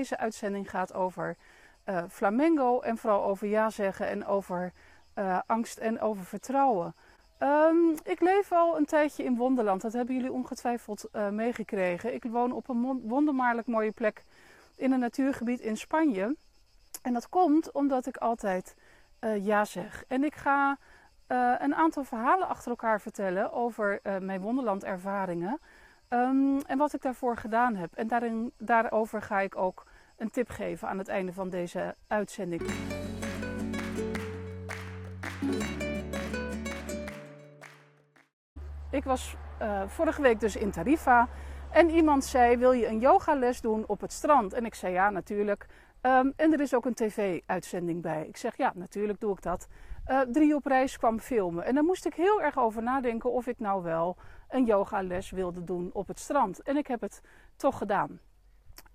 deze uitzending gaat over uh, flamengo en vooral over ja zeggen en over uh, angst en over vertrouwen. Um, ik leef al een tijdje in Wonderland, dat hebben jullie ongetwijfeld uh, meegekregen. Ik woon op een wonderbaarlijk mooie plek in een natuurgebied in Spanje. En dat komt omdat ik altijd ja zeg. En ik ga een aantal verhalen achter elkaar vertellen over mijn Wonderland ervaringen. Um, en wat ik daarvoor gedaan heb. En daarover ga ik ook een tip geven aan het einde van deze uitzending. Ik was uh, vorige week dus in Tarifa en iemand zei: Wil je een yogales doen op het strand? En ik zei: Ja, natuurlijk. Um, en er is ook een tv-uitzending bij. Ik zeg: Ja, natuurlijk doe ik dat. Uh, drie op reis kwam filmen. En daar moest ik heel erg over nadenken of ik nou wel een yogales wilde doen op het strand. En ik heb het toch gedaan.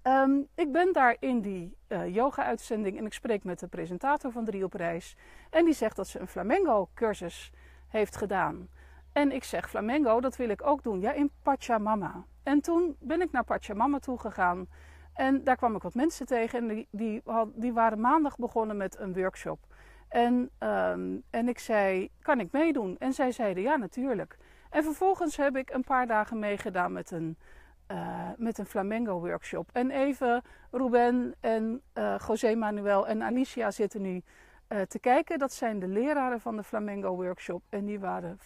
Um, ik ben daar in die uh, yoga-uitzending en ik spreek met de presentator van Drie op Reis. En die zegt dat ze een flamengo-cursus heeft gedaan. En ik zeg, flamengo, dat wil ik ook doen. Ja, in Pachamama. En toen ben ik naar Pachamama toe gegaan. En daar kwam ik wat mensen tegen. En die, die, waren maandag begonnen met een workshop. En, um, en ik zei, kan ik meedoen? En zij zeiden, ja, natuurlijk. En vervolgens heb ik een paar dagen meegedaan met een uh, met een flamengo workshop. En even Ruben en uh, José Manuel en Alicia zitten nu uh, te kijken. Dat zijn de leraren van de flamengo workshop. En die waren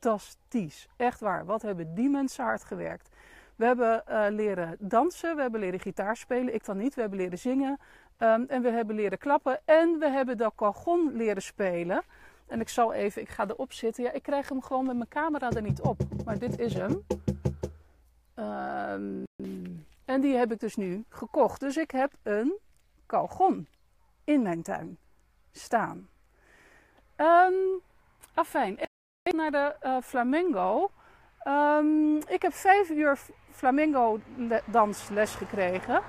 fantastisch. Echt waar. Wat hebben die mensen hard gewerkt. We hebben leren dansen, we hebben leren gitaar spelen. Ik dan niet. We hebben leren zingen. Um, en we hebben leren klappen. En we hebben de cajon leren spelen. En ik zal even, ik ga erop zitten. Ja, ik krijg hem gewoon met mijn camera er niet op. Maar dit is hem. Um, en die heb ik dus nu gekocht. Dus ik heb een kalgon in mijn tuin staan. Um, afijn, naar de uh, flamengo. Um, ik heb vijf uur flamengo dansles gekregen.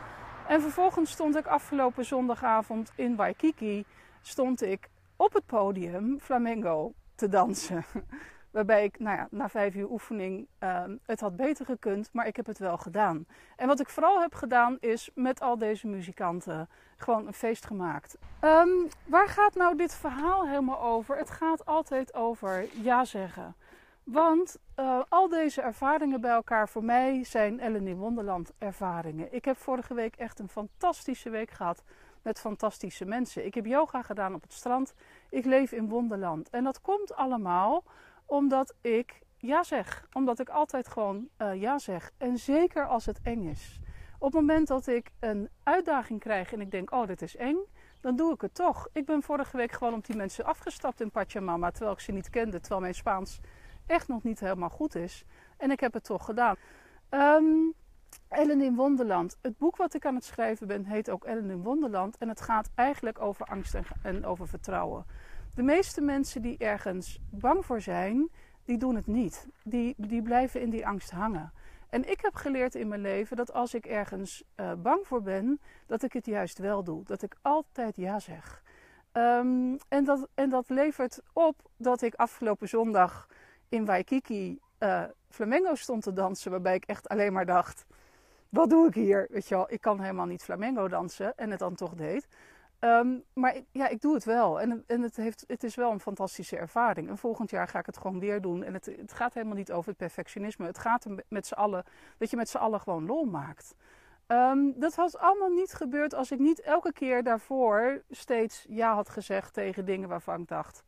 En vervolgens stond ik afgelopen zondagavond in Waikiki stond ik op het podium flamengo te dansen. Waarbij ik nou ja, na vijf uur oefening um, het had beter gekund, maar ik heb het wel gedaan. En wat ik vooral heb gedaan is met al deze muzikanten gewoon een feest gemaakt. Um, waar gaat nou dit verhaal helemaal over? Het gaat altijd over ja zeggen. Want uh, al deze ervaringen bij elkaar voor mij zijn Ellen in Wonderland ervaringen. Ik heb vorige week echt een fantastische week gehad met fantastische mensen. Ik heb yoga gedaan op het strand. Ik leef in Wonderland. En dat komt allemaal omdat ik ja zeg. Omdat ik altijd gewoon uh, ja zeg. En zeker als het eng is. Op het moment dat ik een uitdaging krijg en ik denk, oh, dit is eng, dan doe ik het toch. Ik ben vorige week gewoon op die mensen afgestapt in Pachamama, terwijl ik ze niet kende, terwijl mijn Spaans echt nog niet helemaal goed is. En ik heb het toch gedaan. Um, Ellen in Wonderland. Het boek wat ik aan het schrijven ben heet ook Ellen in Wonderland. En het gaat eigenlijk over angst en over vertrouwen. De meeste mensen die ergens bang voor zijn, die doen het niet. Die, die blijven in die angst hangen. En ik heb geleerd in mijn leven dat als ik ergens uh, bang voor ben, dat ik het juist wel doe. Dat ik altijd ja zeg. Um, en, dat, en dat levert op dat ik afgelopen zondag in Waikiki uh, flamengo stond te dansen. Waarbij ik echt alleen maar dacht: wat doe ik hier? Weet je wel, ik kan helemaal niet flamengo dansen. En het dan toch deed. Um, maar ja, ik doe het wel. En, en het, heeft, het is wel een fantastische ervaring. En volgend jaar ga ik het gewoon weer doen. En het, het gaat helemaal niet over het perfectionisme. Het gaat met z'n allen, dat je met z'n allen gewoon lol maakt. Um, dat had allemaal niet gebeurd als ik niet elke keer daarvoor steeds ja had gezegd tegen dingen waarvan ik dacht: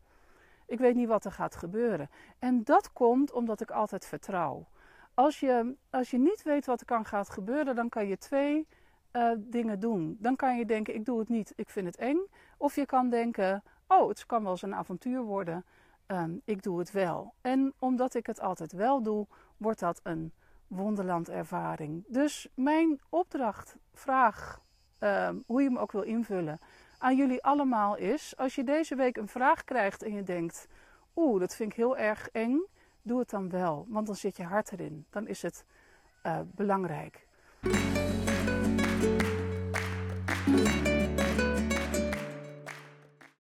ik weet niet wat er gaat gebeuren. En dat komt omdat ik altijd vertrouw. Als je, als je niet weet wat er kan gaat gebeuren, dan kan je twee uh, dingen doen. Dan kan je denken, ik doe het niet, ik vind het eng. Of je kan denken, oh, het kan wel eens een avontuur worden, um, ik doe het wel. En omdat ik het altijd wel doe, wordt dat een wonderlandervaring. Dus mijn opdracht, vraag, um, hoe je hem ook wil invullen, aan jullie allemaal is, als je deze week een vraag krijgt en je denkt, oeh, dat vind ik heel erg eng, doe het dan wel, want dan zit je hart erin. Dan is het uh, belangrijk. Thank you.